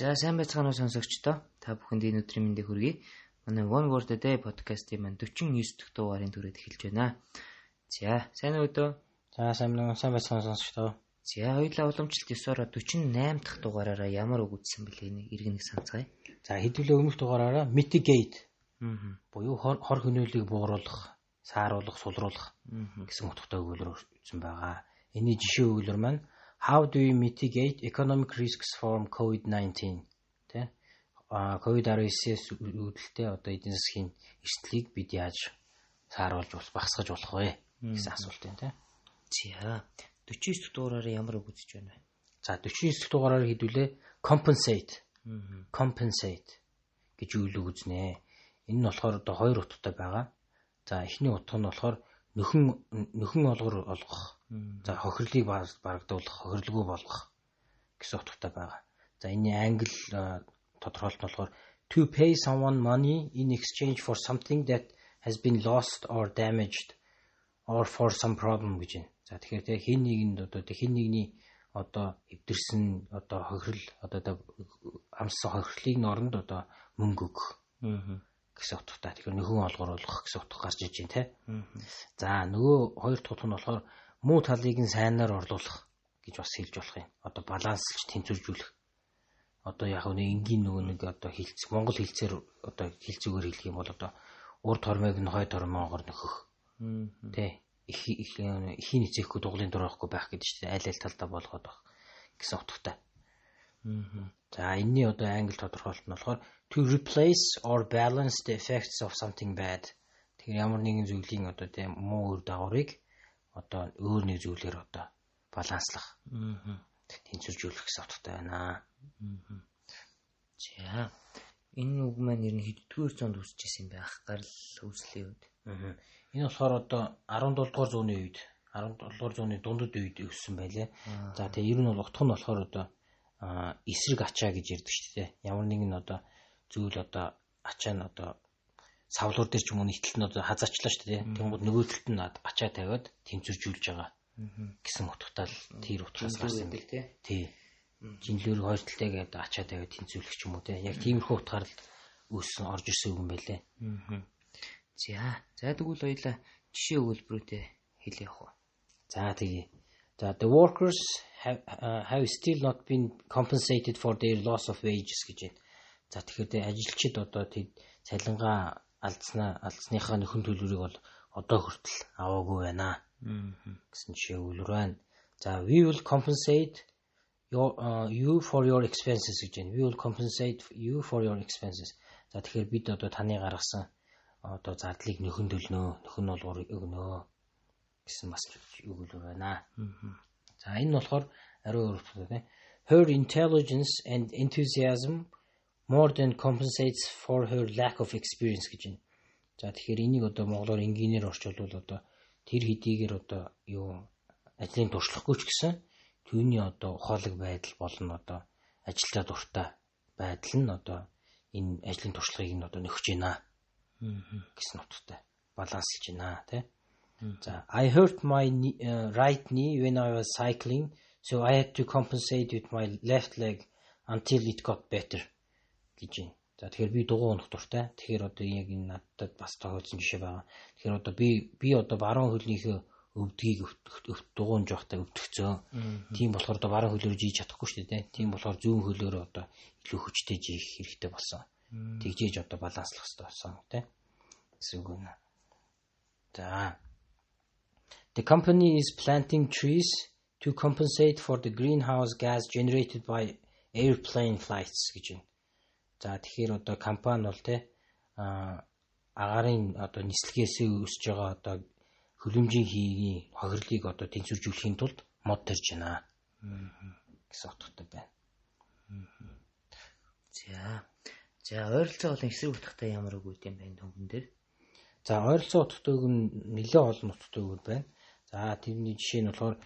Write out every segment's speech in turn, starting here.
За сайн байцгаана уу сонсогчдоо. Та бүхэнд энэ өдрийн мэндийг хүргэе. Манай One Word Day podcast-ийн маань 49 дахь дугаарыг түрээд эхэлж байна. За сайн өдөө. За сайн байна уу? Сайн байцгаана сонсогчдоо. За хоёулаа уламжлалт 9-ороо 48 дахь дугаараараа ямар үг үзсэн бэлээ нэг иргэн нэг санацгаая. За хэдүүлээ өмнөх дугаараараа mitigate Аа. буюу хор хөнөөлийг бууруулах, сааруулах, сулруулах гэсэн утгатай өгүүлбэр өгсөн байгаа. Энийн жишээ өгүүлбэр маань How do we mitigate economic risks from COVID-19? Тэ? А COVID-19-с үүдэлтэй одоо эдийн засгийн эрсдлийг бид яаж сааруулж болох, багасгаж болох вэ гэсэн асуулт байна, тэ? За 49 дахь дугаараараа ямар үг үзэж байна вэ? За 49 дахь дугаараар хэдүүлээ compensate compensate гэж үйл үзнэ. Энэ нь болохоор одоо хоёр утгатай байгаа. За эхний утга нь болохоор нөхөн нөхөн олгор олгох. За хохирлыг барагдуулах, хохирлгүй болгох гэсэн утгатай байгаа. За энэ англи нь болохоор to pay someone money in exchange for something that has been lost or damaged or for some problem гэж байна. За тэгэхээр тэг хин нэгэнд одоо тэг хин нэгний одоо эвдэрсэн одоо хохирол одоо амссан хохирлыг норонд одоо мөнгө өгөх Аа. Гэсэн утгатай. Тэгэхээр нөхөн олгор болгох гэсэн утга гарч иж байна те. За нөгөө хоёр дахь утга нь болохоор муу талыг нь сайнаар орлуулах гэж бас хэлж болох юм. Одоо баланслж тэнцвэржүүлэх. Одоо яг нэг энгийн нөгөө нэг одоо хилцэх Монгол хэлцээр одоо хэлцүүгээр хэлэх юм бол одоо урд хормыг нь хой тормоогоор нөхөх. Тэ их их ихийн эцэхгүй дуглын дор байхгүй байх гэдэг чинь аль аль талдаа болгоод байх гэсэн утгатай. Аа. За энэний одоо англи тодорхойлолт нь болохоор to replace or balance the effects of something bad. Тэгэхээр ямар нэгэн зүйлийн одоо тийм муу үр дагаврыг одоо өөр нэг зүйлээр одоо баланслах, Аа. тэнцвэржүүлэх гэсэн утгатай байна. За энэ үг маань ер нь хэддүгээр зуунд үсчихсэн юм байх гарал үүслийн үед. Аа. Энэ болохоор одоо 17 дугаар зууны үед 17 дугаар зууны дундад үед өссөн байлээ. За тэгээ ер нь бол утга нь болохоор одоо эсрэг ачаа гэж ярьдаг шүү дээ. Ямар нэгэн одоо зүйл одоо ачаа нь одоо савлуур дээр ч юм уу нийтлэл нь одоо хазаачлаа шүү дээ. Тэнгууд нөгөө талд нь ачаа тавиад тэнцвэржүүлж байгаа гэсэн утгатай л тэр утгаас гарсан юм. тий. Тий. Жинлүүр хоёр талтай гэдэг ачаа тавиад тэнцвэрлэх ч юм уу те. Яг тиймэрхүү утгаар л өссөн орж ирсэн юм байлээ. За за тэгвэл хоёлаа жишээ өгүүлбэрүүдээ хэлээ явах уу. За тэгээ. За the workers have, uh, have still not been compensated for their loss of wages гэж байна. За тэгэхээр тэ ажилчид одоо тэд цалингаа алдснаа алдсныхаа нөхөн төлбөрийг бол одоо хүртэл аваагүй байна Аа. гэсэн жишээ өгүүлэр байна. За we will compensate your uh, you for your expenses гэж байна. We will compensate you for your expenses. За тэгэхээр бид одоо таны гаргасан одоо зардлыг нөхөн төлнө, нөхөн олгор өгнө гэсэн бас өгүүлбэр байна. За энэ нь болохоор ариун өөрчлөлт байна. Her intelligence and enthusiasm more than compensates for her lack of experience гэж байна. За тэгэхээр энийг одоо монголоор энгийнээр орчуулвал одоо тэр хэдийгээр одоо юу ажлын туршлагагүй ч гэсэн түүний одоо ухаалаг байдал болон одоо ажилдаа дуртай байдал нь одоо энэ ажлын туршлагыг нь одоо нөхөж байна гэсэн утгатай баланслж байна тий. За I hurt my knee, uh, right knee when I was cycling so I had to compensate with my left leg until it got better гэж байна. За тэгэхээр би дугуй унах дуртай. Тэгэхээр одоо яг энэ надад бас тохиолдсон жишээ байгаа. Тэгэхээр одоо би би одоо баруун хөлнийхөө өвдгийг дугуйнж явахдаа өвдөгцөө. Тийм болохоор одоо баруун хөлөөр жийж чадахгүй шүү дээ. Тийм болохоор зүүн хөлөөр одоо илүү хүчтэй жийх хэрэгтэй болсон. Тэгжээж одоо баланслах хэрэгтэй болсон тий. Гэсэн үг байна. За. The company is planting trees to compensate for the greenhouse gas generated by airplane flights гэж байна. За тэгэхээр одоо компани бол те агарын одоо нислэгээс өсөж байгаа одоо хөлөмжийн хийгийн хохирлыг одоо тэнцвэржүүлэхийн тулд мод тарьж байна. гэсэн утгатай байна. За. За ойролцоо болон эсрэг утгатай ямар үг үт юм бэ хөнгөн дээр? За ойролцоо утгатай үг нь нэлээд олон утгатай үг байна. За тэрний жишээ нь болохоор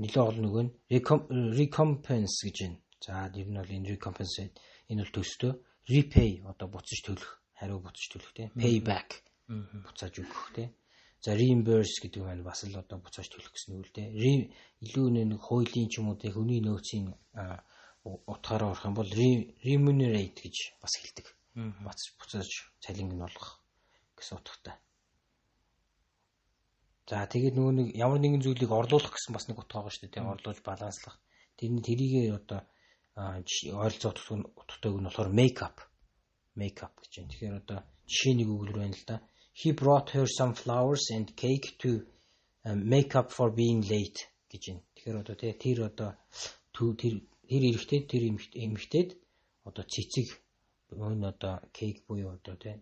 нэлээд олон үг нь recom- recompense гэж байна. За тэр нь бол энэ recompensate энэ бол төстөө repay одоо буцаж төлөх, хариу буцаж төлөх те payback буцааж өгөх те. За reimburse гэдэг нь бас л одоо буцааж төлөх гэсэн үг л. Re- илүү нэг хуулийн ч юм уу те хүний нөөцийн утгаараа орох юм бол remunerate гэж бас хэлдэг. Бац буцааж цалинг нь олгох гэсэн утгатай. За тэгээд нөгөө нэг ямар нэгэн зүйлийг орлуулах гэсэн бас нэг утга байгаа шүү дээ. Орлуулж баланслах. Тэр тэрийг одоо ойролцоо утгатай үг нь болохоор make up. Make up гэж байна. Тэгэхээр одоо жишээ нэг өгүүлбэр байна л да. He brought her some flowers and cake to make up for being late гэж байна. Тэгэхээр одоо тэр одоо тэр тэр эрэхтэй тэр эмэгтэйд одоо цэцэг өн одоо кейк буюу одоо тий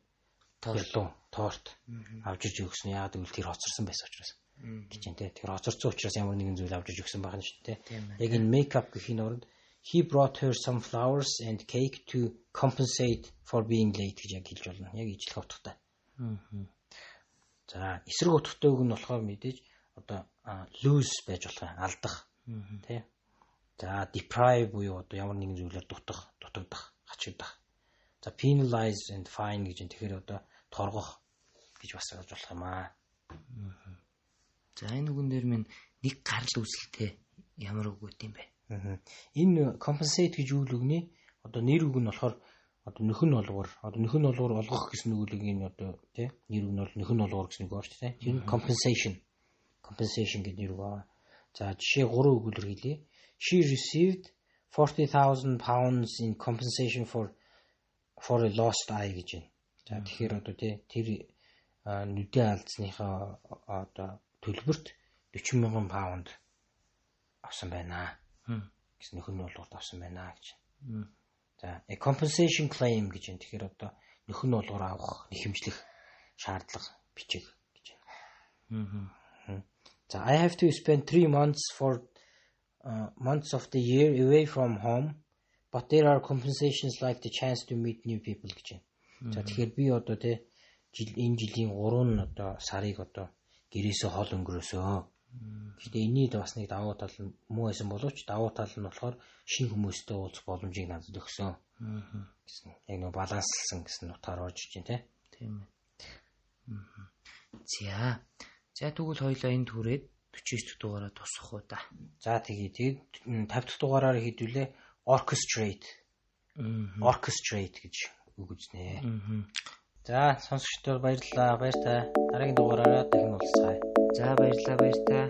торлоо торт. Авч иж өгсөн. Яагаад гэвэл тэр хоцорсон байсан учраас. Гэж юм тий тэр хоцорсон учраас ямар нэгэн зүйл авч иж өгсөн байна шүү дээ яг энэ makeup гэхийн оронд he brought her some flowers and cake to compensate for being late гэж яг хэлж болно. Яг ижлэх утгатай. За эсрэг утгатай үг нь болохоор мэдээж одоо lose байж болох алдах тий за deprive буюу одоо ямар нэгэн зүйлээр дутах дутагдах хачигдах За penalize and fine гэж энэ тэгэхээр одоо торгох гэж бас болж болох юм аа. За энэ үгэн дээр минь нэг гарал үүсэлтэй ямар үг үт юм бэ? Энэ compensate гэж үйл үгний одоо нэр үг нь болохоор одоо нөхөн олгор одоо нөхөн олгор олгох гэсэн үгний одоо тий нэр үг нь бол нөхөн олгор гэсэн үг шүү дээ. Тэр compensation compensation гэдэг нэр үг аа. За жишээ 3 өгүүлбэр хэлье. She received 40,000 pounds in compensation for for lost eye гэж байна. За тэгэхээр одоо тий тэр нүдээ алдсныхаа одоо төлбөрт 40 мянган паунд авсан байна. гэсэн нөхөн болгоод авсан байна гэж. За a compensation claim гэж байна. Тэгэхээр одоо нөхөн болгоор авах нэхэмжлэх шаардлага бичиг гэж байна. За I have to spend 3 months for uh, months of the year away from home But there are compensations like the chance to meet new people гэж байна. За тэгэхээр би одоо те жил энэ жилийн 3 нь одоо сарыг одоо гэрээсээ хол өнгөрөөсөө. Гэхдээ энэний бас нэг давуу тал нь муу байсан боловч давуу тал нь болохоор шин хүмүүстэй уулзах боломжийг надад өгсөн. гэсэн. Яг нэг баланслсан гэсэн утгаар орж иж те. Тийм ээ. За. За тэгвэл хоёлаа энэ түрээд 49 дэх дугаараа тусах уу та. За тэгээ тэгээд 50 дахь дугаараар хэдүүлээ orchestrate orchestrate гэж үг үзнэ. За сонсогчдод баярлалаа. Баяр та. Дараагийн дугаараараа дахин уулзъя. За баярлалаа баяр та.